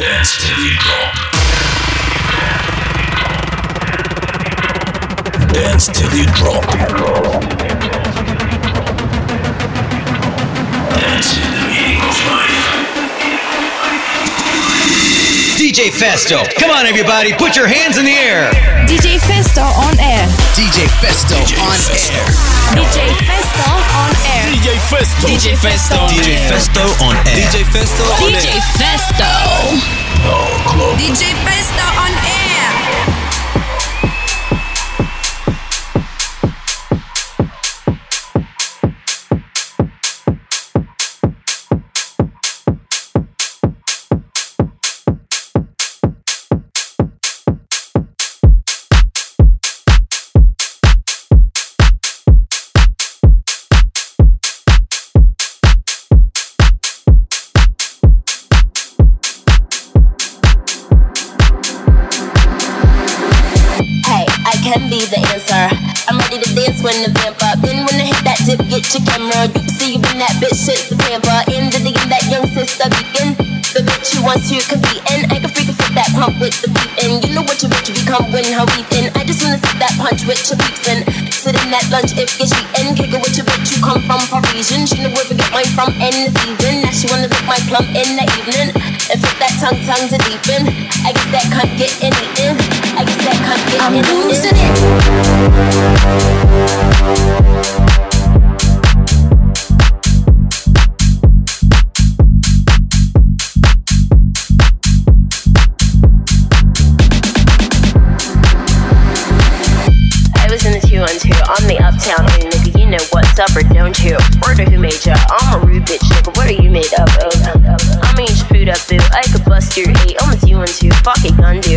Dance till drop. Dance till you drop. Dance in the meaning of life. DJ Festo. Come on, everybody, put your hands in the air. DJ Festo on air. DJ Festo on air. DJ Festo on air. DJ Festo. DJ Festo. DJ Festo on air. DJ oh, Festo on DJ air. Festo. No club. DJ Festo on when the vamp. Then when I hit that dip, get your camera. You can see you in that bitch, shit's the pamper. In the digging that young sister beacon. The bitch who wants to compete. And I can freaking fit that pump with the beat. And you know what your bitch become when her weeping. I just wanna sit that punch with your peeps and sit in that lunch if you're cheating. Kick it with your bitch who come from Parisian. She know where to get mine from in the season. Now she wanna lick my plum in the evening. And fit that tongue, tongue to deepen. I guess that cunt get in eaten. I'm losing it. I was in the 2 on 2 on the uptown. Nigga, you know what's up or don't you? Word who made ya? I'm a rude bitch, nigga. What are you made up of? Oh, oh, oh, I'ma eat your food up, boo. I could bust your eight. I'm a 2 on 2. Fuck it, gun do.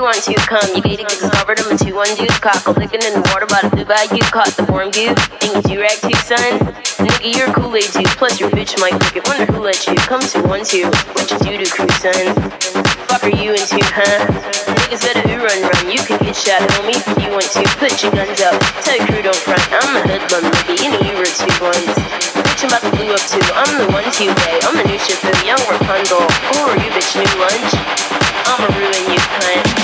You on 2. Come, you gated, get covered. I'm a 2 on 2. Cock a licking in the water by the blue bayou. Caught the form goo. Think you rag too, son? Nigga, you're Kool-Aid too. Plus your bitch might lick it. Wonder who let you come to one two. What you do to crew, son? Fuck are you into, huh? Niggas better who run run. You can get shot, homie, if you want to. Put your guns up. Tell your crew don't front. I'm a hoodlum, nigga. You know you were two ones. Bitch, I'm about to blue up too. I'm the one to way. I'm the new ship young Rapunzel. Who are you, bitch? New lunch? I'ma ruin you, cunt.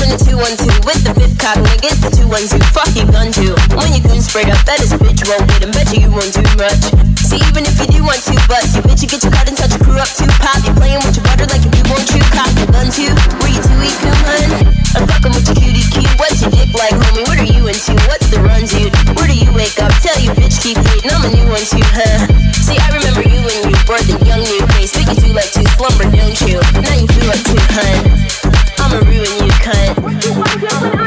In the 212 with the fifth cock niggas, the 212. Fuck you, gun to. When you goon sprayed up, that is a bitch won't get him. Bet you, you won't do much. See, even if you do want to, but you bitch, you get your cut and touch your crew up too. Pop, you playing with your butter like if you want you. Cock your gun too. Were you too weak, hun? I'm fucking with your cutie cute. What's your dick like, homie? What are you into? What's the run, dude? Where do you wake up? Tell you bitch, keep hating. I'm a new one too, huh? See, I remember you when you were the young new face. But you do like to slumber, don't you? Now you feel up too, hun. I'ma ruin you, cunt.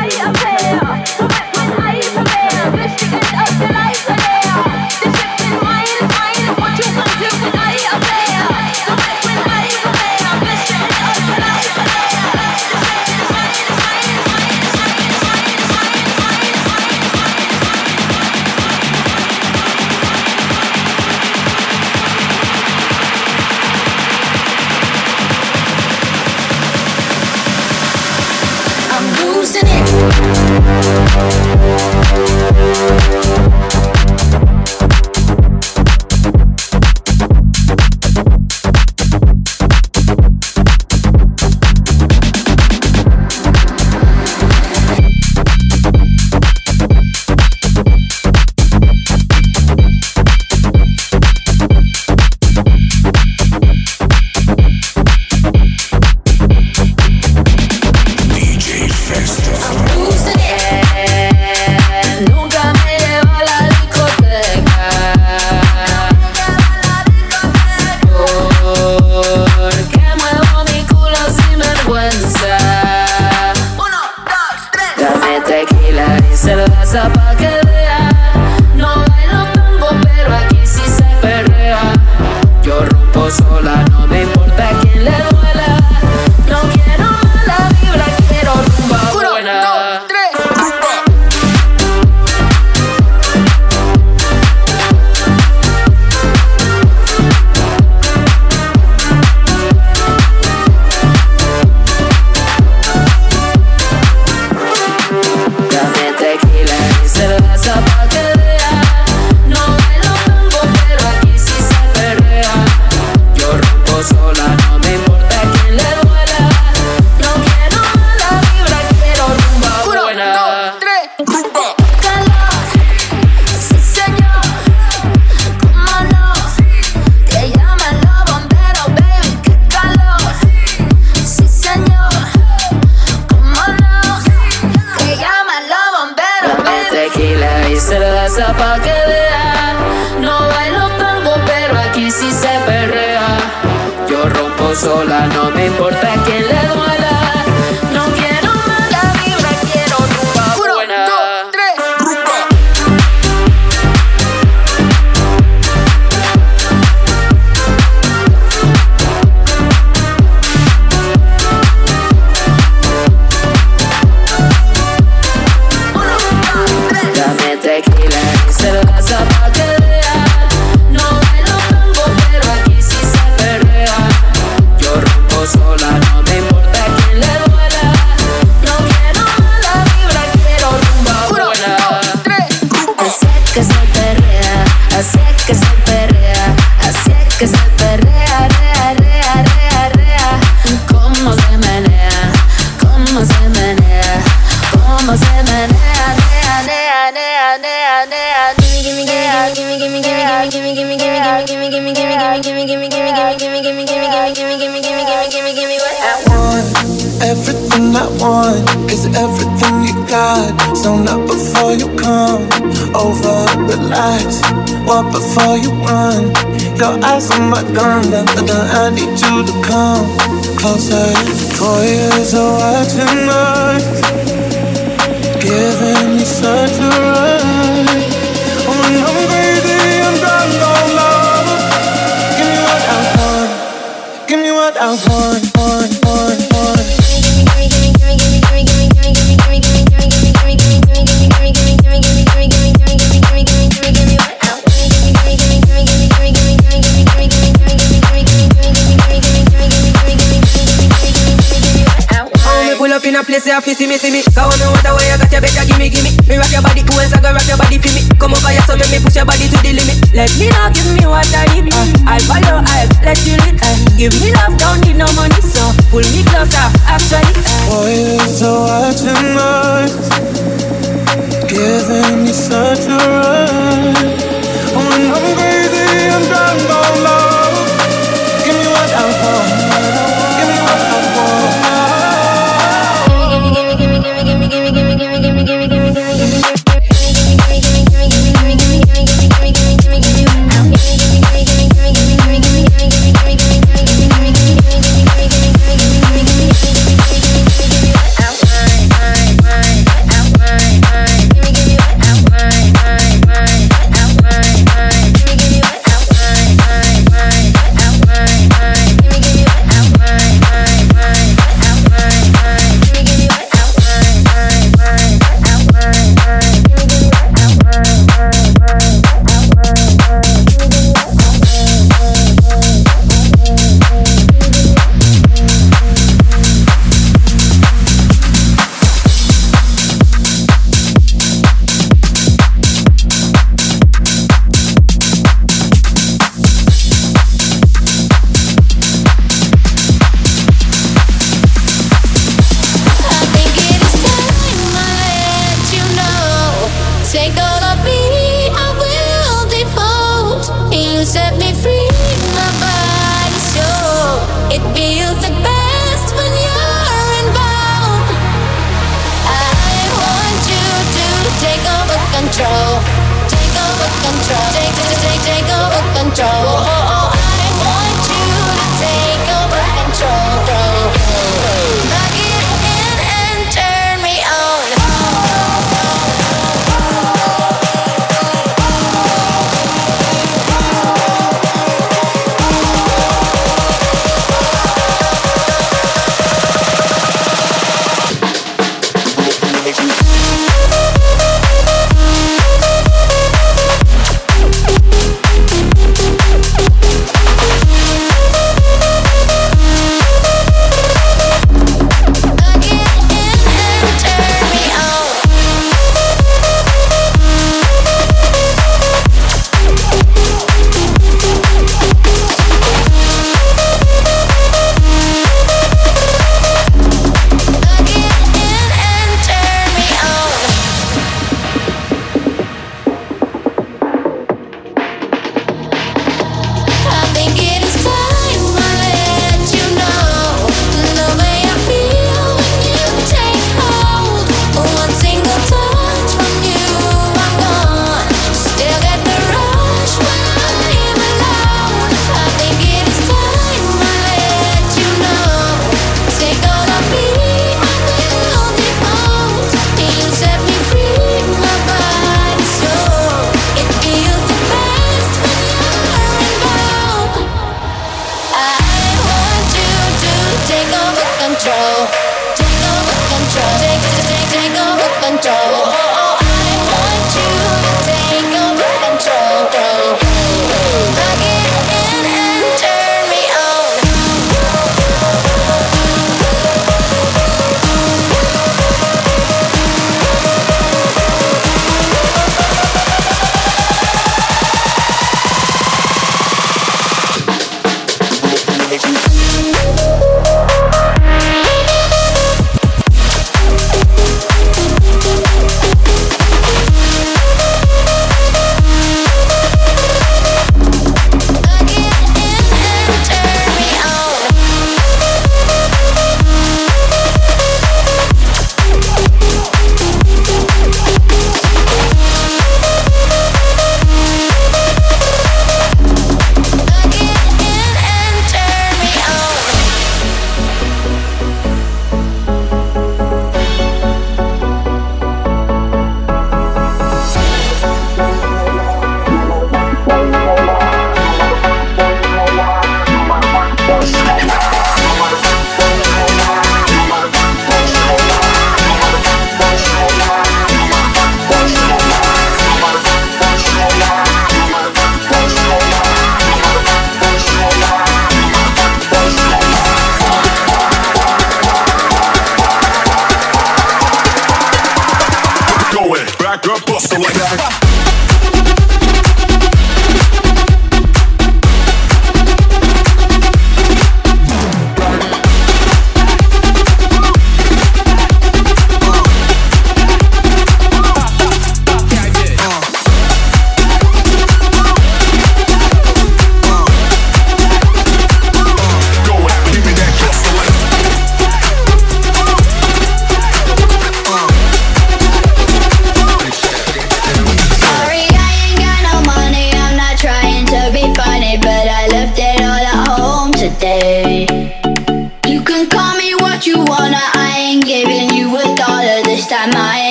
Losing sola, no me importa quién le duela. Want is everything you got. So not before you come over, relax. What before you run? Your eyes on my gun, da, da, I need you to come closer. Four years of watching us, giving me such a rush. Oh, when I'm crazy, I'm drunk on love. Give me what I want. Give me what I want, in a place, say, see me, see me. Go on me water where you got your better, gimme, gimme. Me rock your body, who else I go rock your body for me? Come over here, so make me push your body to the limit. Let me know, give me what I need. Uh, I follow, I let you lead. Uh, give me love, don't need no money, so pull me closer, actually.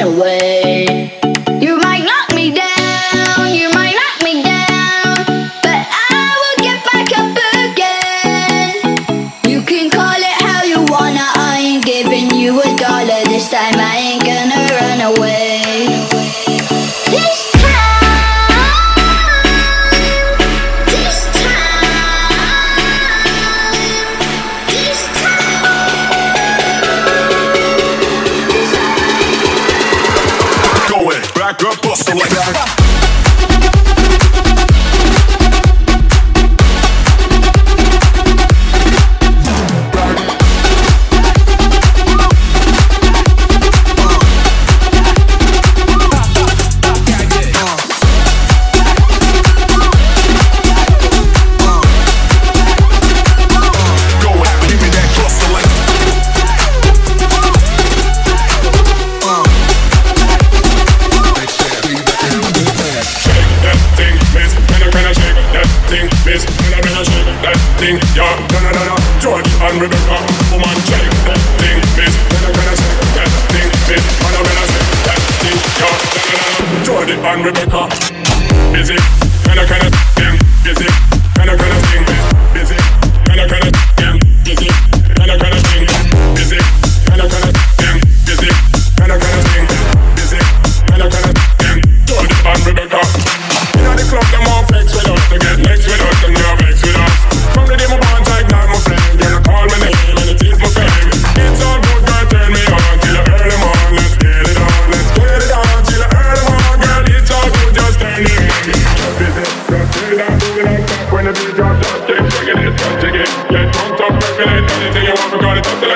Away.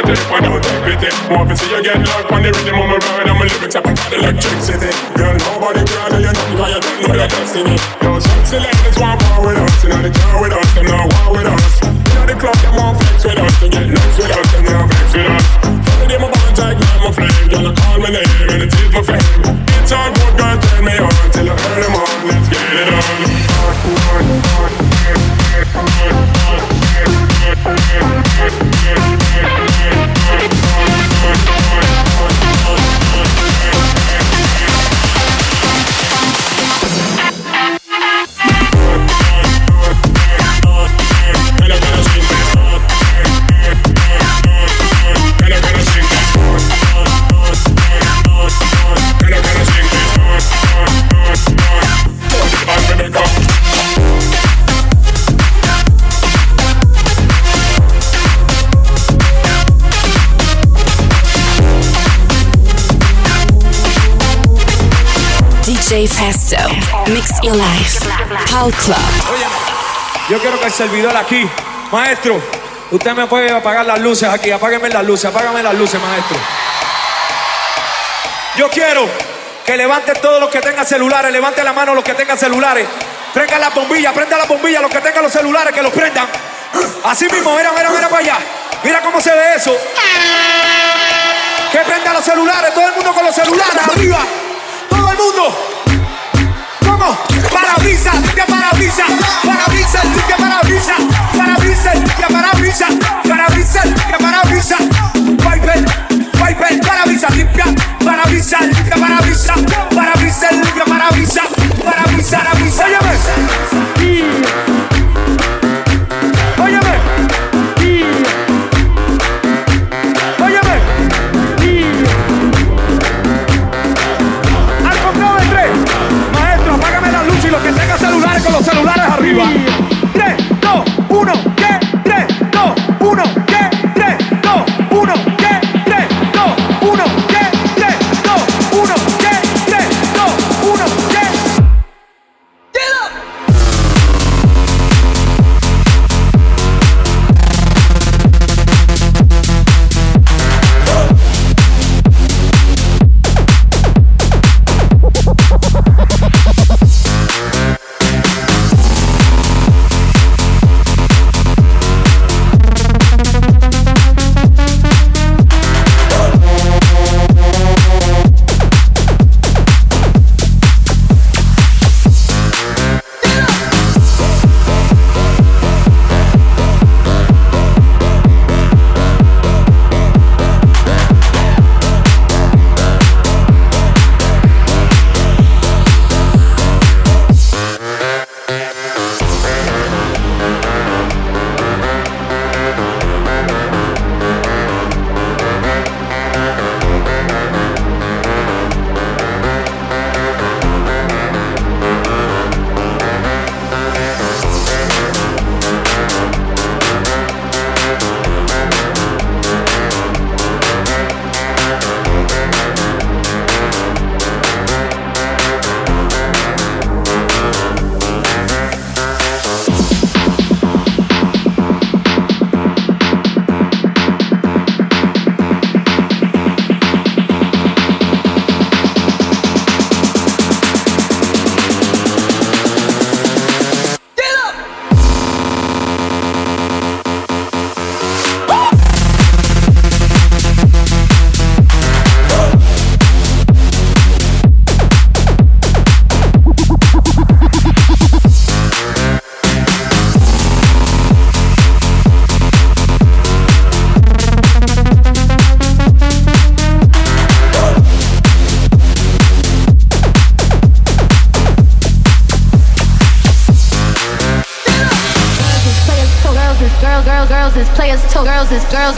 Got it I take one out, take pity. To see you get locked on the rhythm of my ride and my lyrics up and got electricity. Girl, nobody do you 'cause you don't know your destiny. Yo, sexy ladies want war with us, and the car with us, them not war with us. Inna the club, them want flex with us, they get next with us, them not vex with us. From the day my bond ignite my flame, girl, don't call my name and it is my fame. It's all good, girl, turn me on Mix your life. Pal Club. Yo quiero que el servidor aquí, maestro, usted me puede apagar las luces aquí, apágueme las luces, apágame las luces, maestro. Yo quiero que levante todos los que tengan celulares, levante la mano los que tengan celulares, traigan las bombillas, prenda las bombillas, los que tengan los celulares, que los prendan. Así mismo, mira, mira, mira para allá. Mira cómo se ve eso. Que prenda los celulares, todo el mundo con los celulares, arriba. Todo el mundo. ¿Cómo? Parabrisas, limpia parabrisas, parabrisas, limpia parabrisas, parabrisas, limpia parabrisas, parabrisas, limpia parabrisas, wiper, wiper, parabrisas, limpia, parabrisas, limpia parabrisas, parabrisas, limpia parabrisas, parabrisas, parabrisas.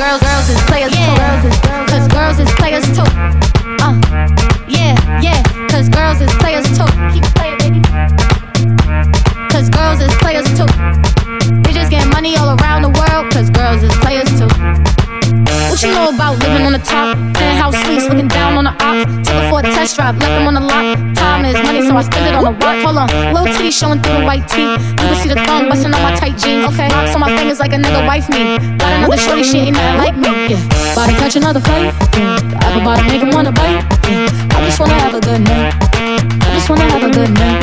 girls like she ain't not like me. Yeah. About to catch another fight. Yeah. Apple bottom make him wanna bite. Yeah. I just wanna have a good night. I just wanna have a good night.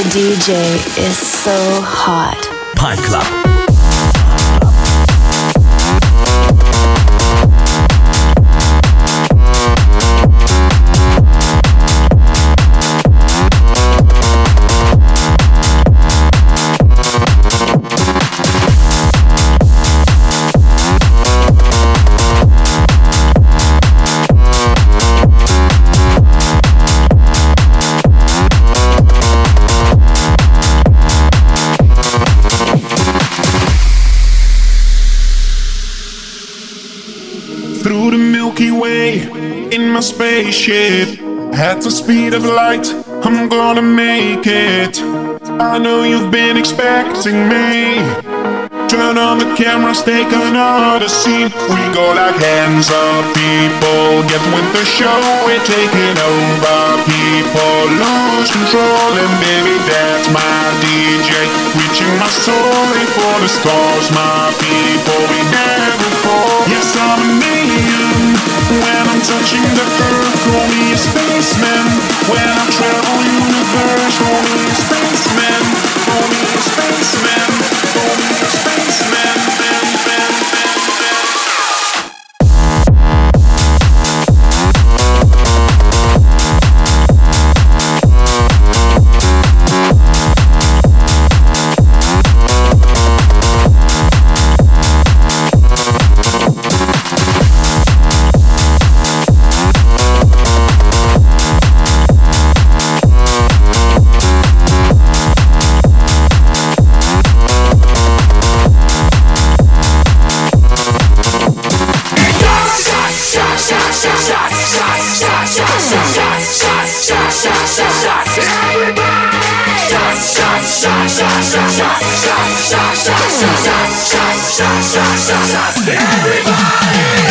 The DJ is so hot. Pal Club. My spaceship at the speed of light. I'm gonna make it. I know you've been expecting me. Turn on the cameras, take another scene. We go like hands up, people. Get with the show, we're taking over. People lose control, and baby, that's my DJ. Reaching my soul for the stars, my people. We never fall. Yes, I'm a million. When I'm touching the earth, call me a spaceman. When I travel universe, call me Just everybody!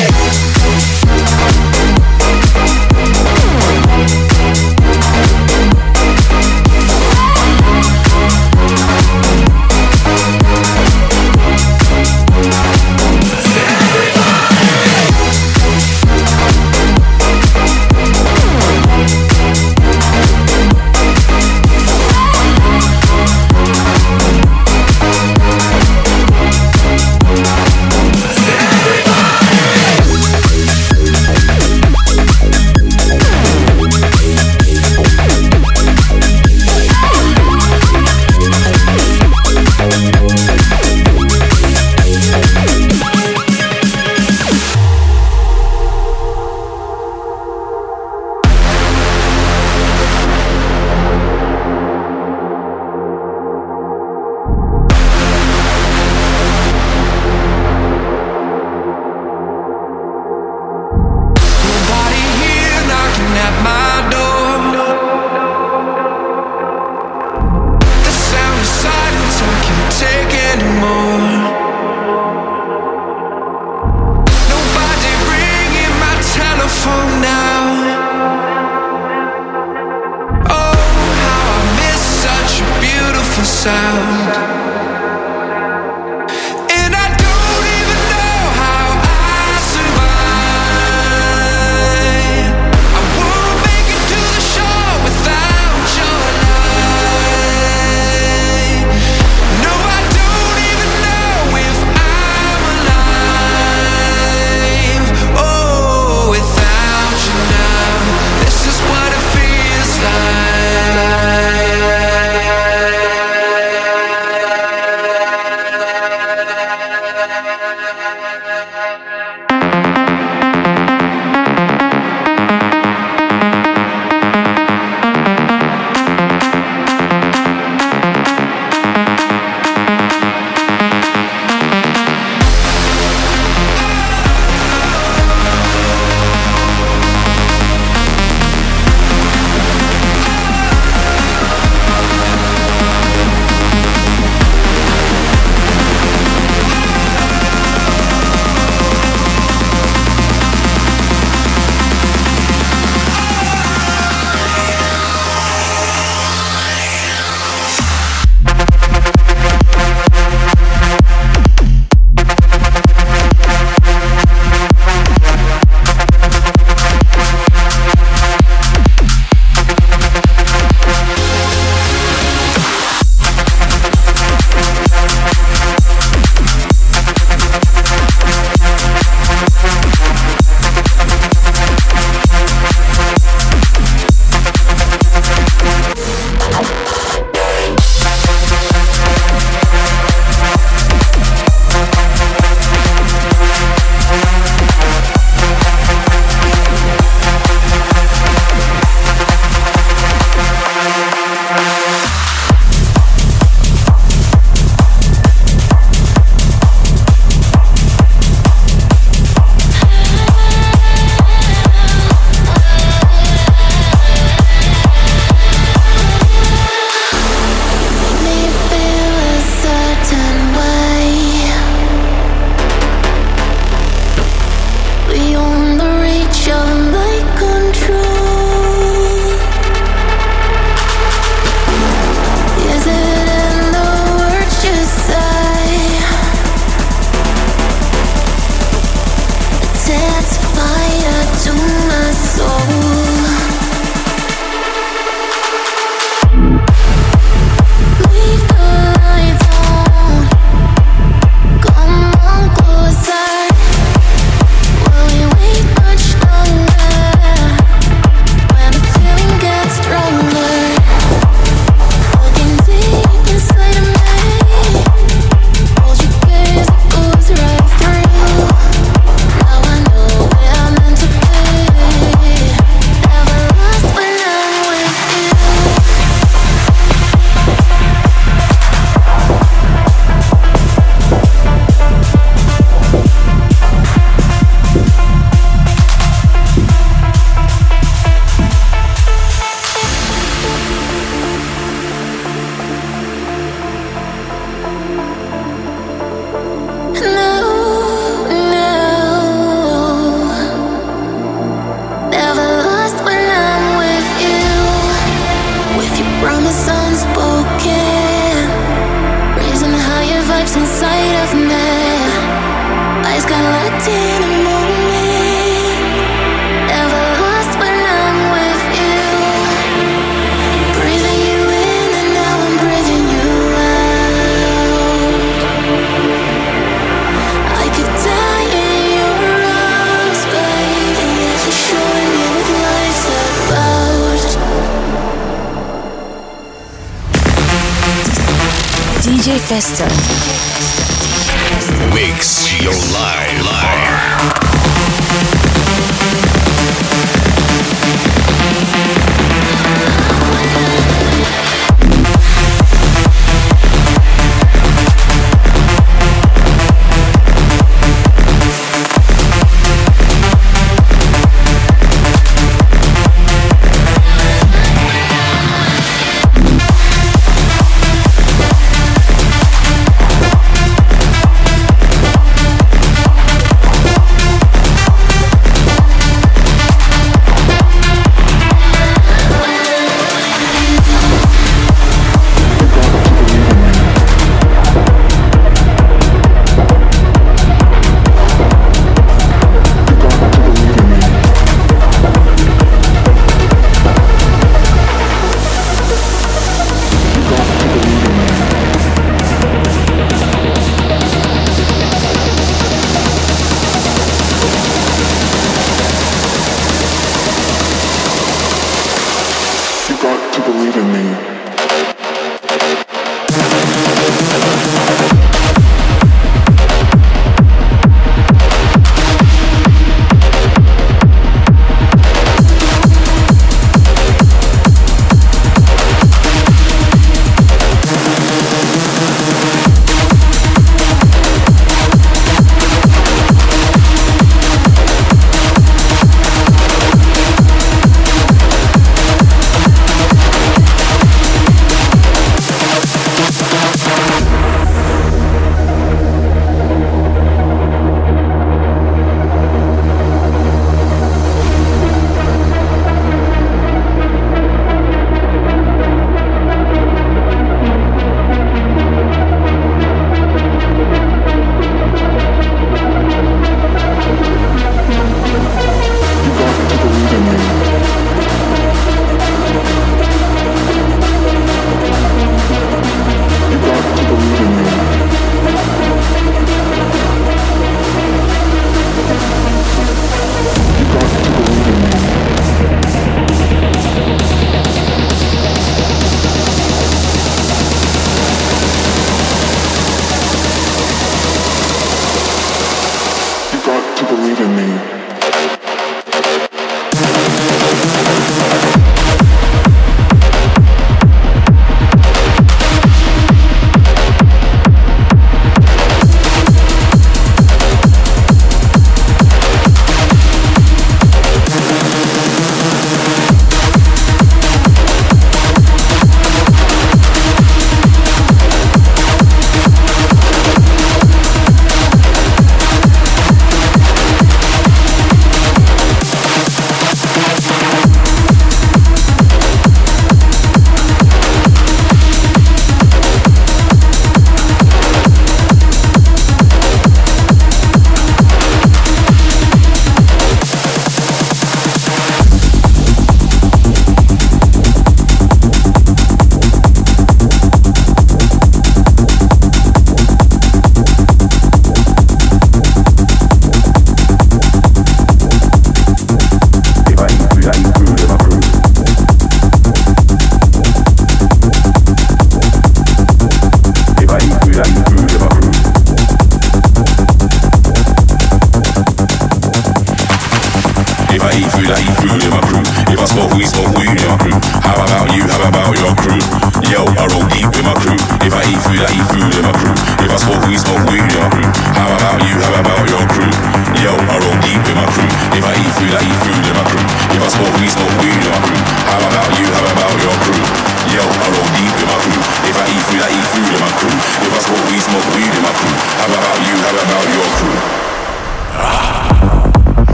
Festo. Mix your life.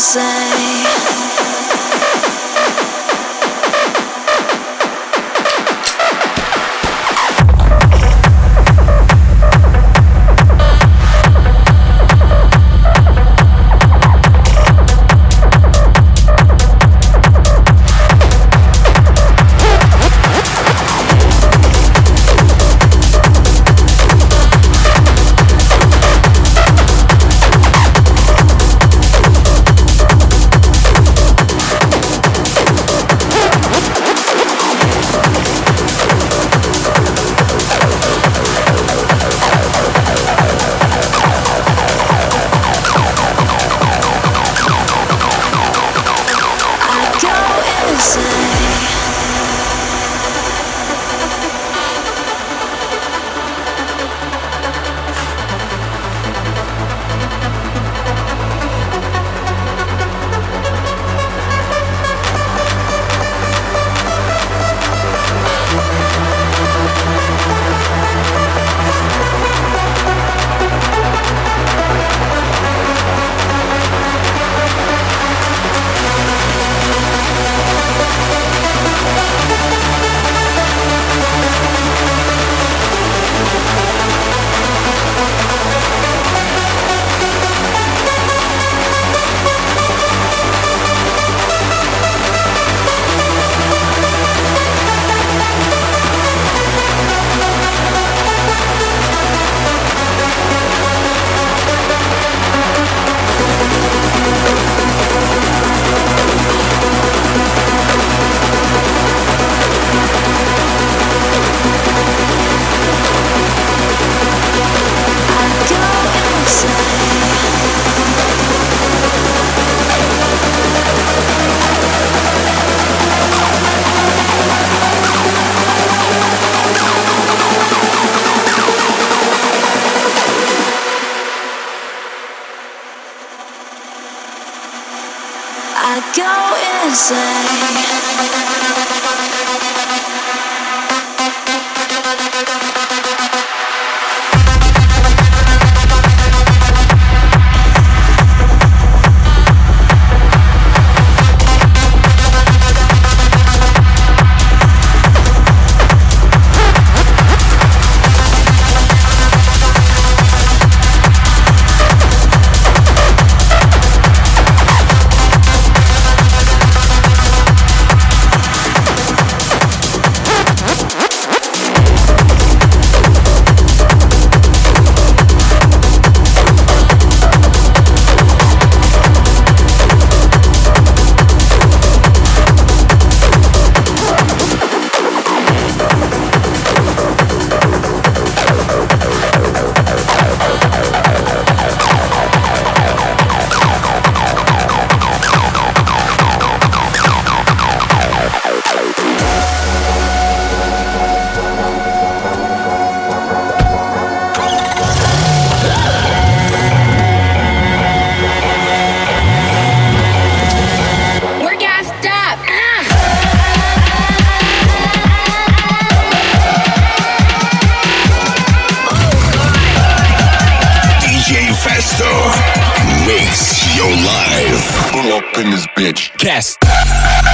Go in this bitch. Cast.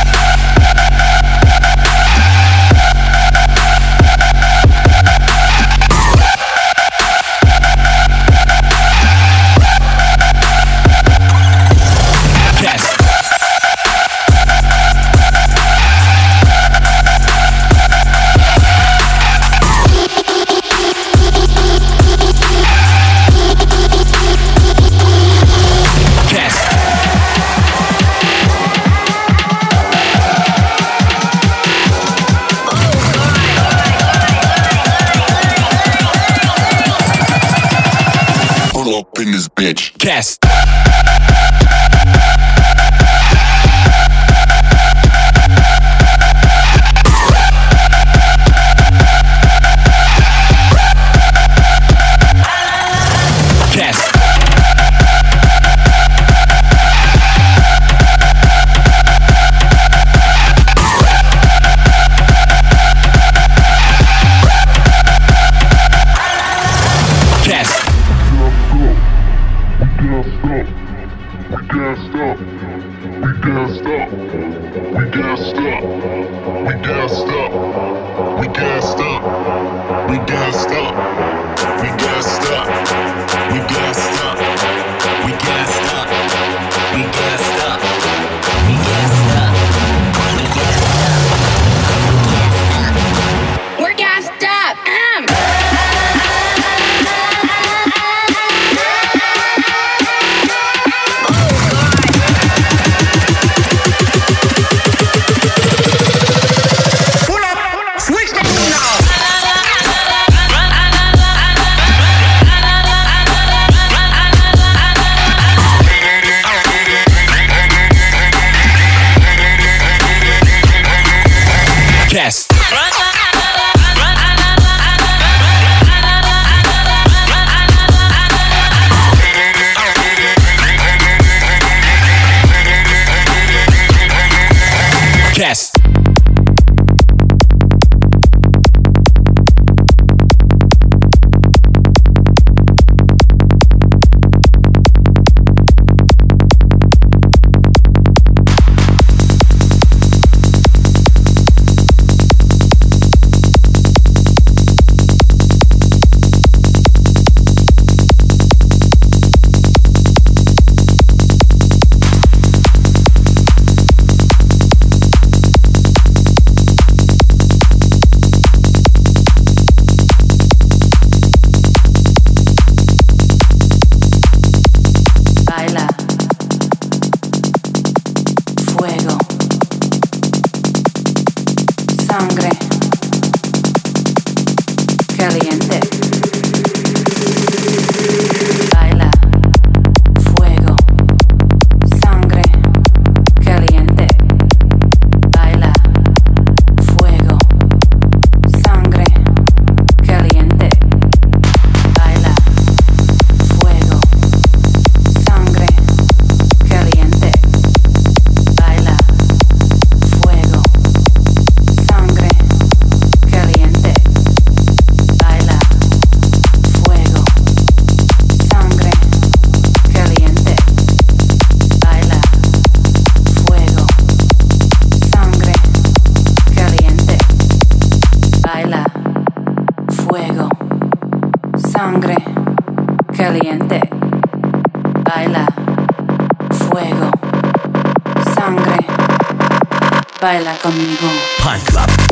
baila conmigo. Pine Club.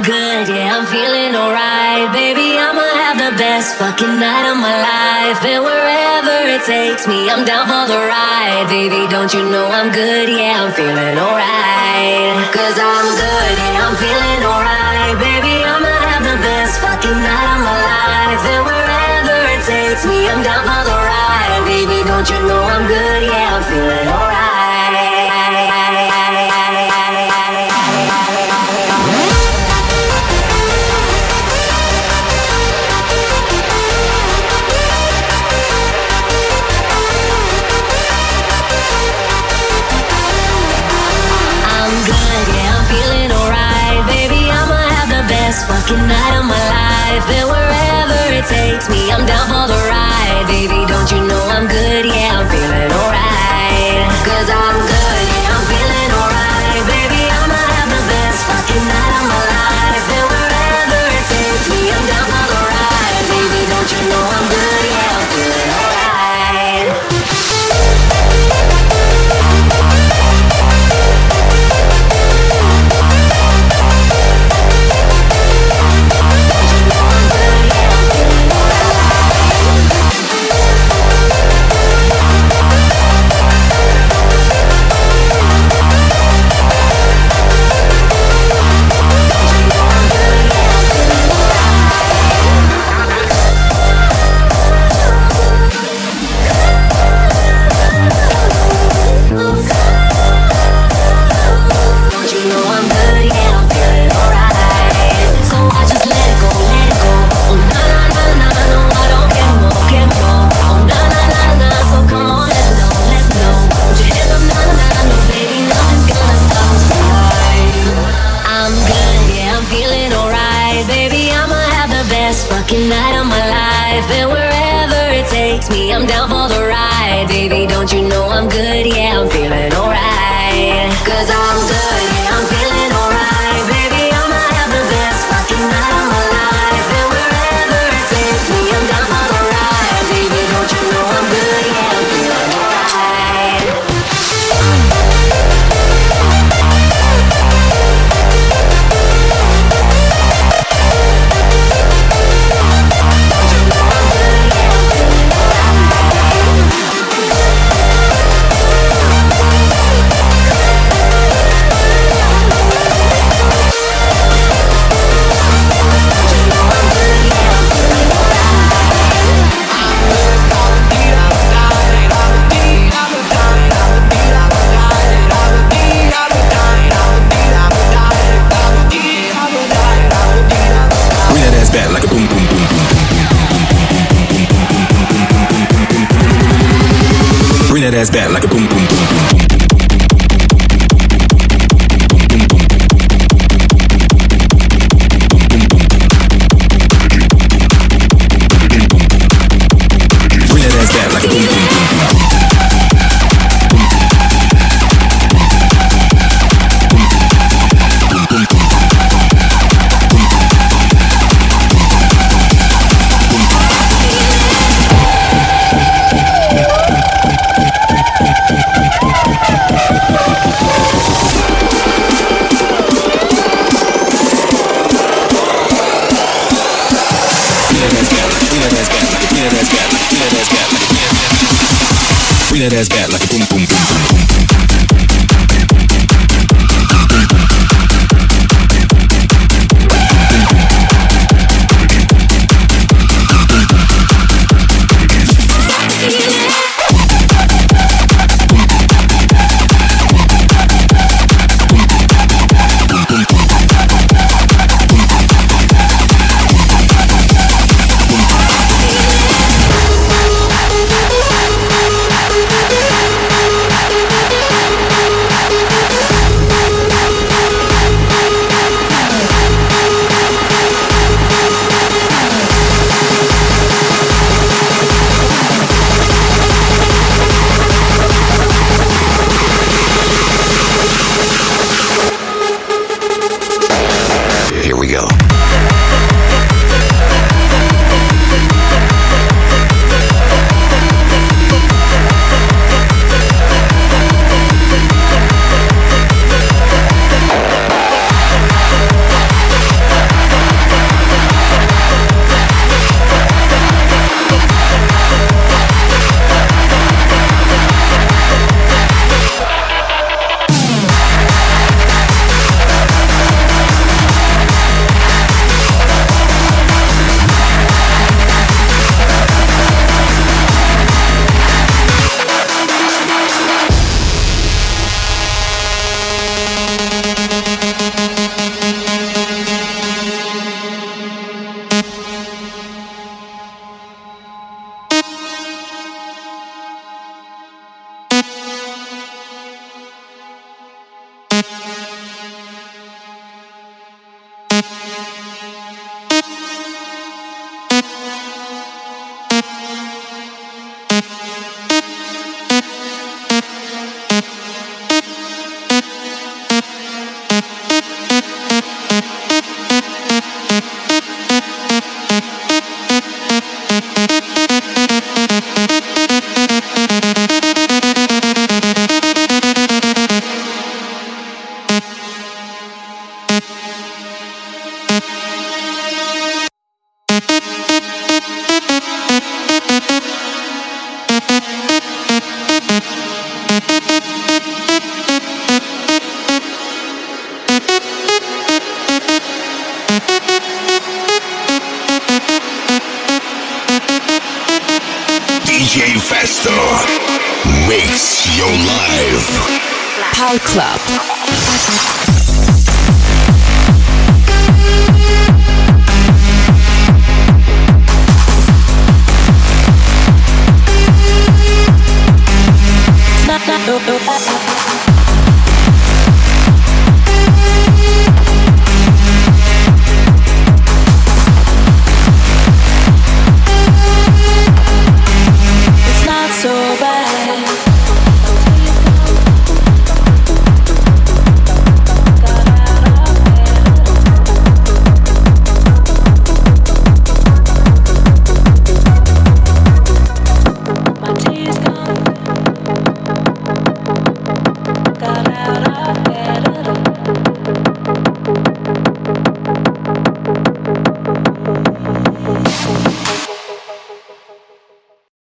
I'm good, yeah, I'm feeling alright. Baby, I'ma have the best fucking night of my life. And wherever it takes me, I'm down for the ride. Baby, don't you know I'm good, yeah, I'm feeling alright. Cause I'm good, yeah, I'm feeling alright. Baby, I'ma have the best fucking night of my life. And wherever it takes me, I'm down for the ride. Baby, don't you know I'm good, yeah, I'm feeling alright. life and wherever it takes me, I'm down for the ride. Baby, don't you know I'm good? Yeah, I'm feeling alright. Cause I'm me, I'm down for the ride. Baby, don't you know I'm good? Yeah, I'm ass back like a boom boom. that ass that ass back like a, that ass back like a, boom, boom, boom, boom, boom.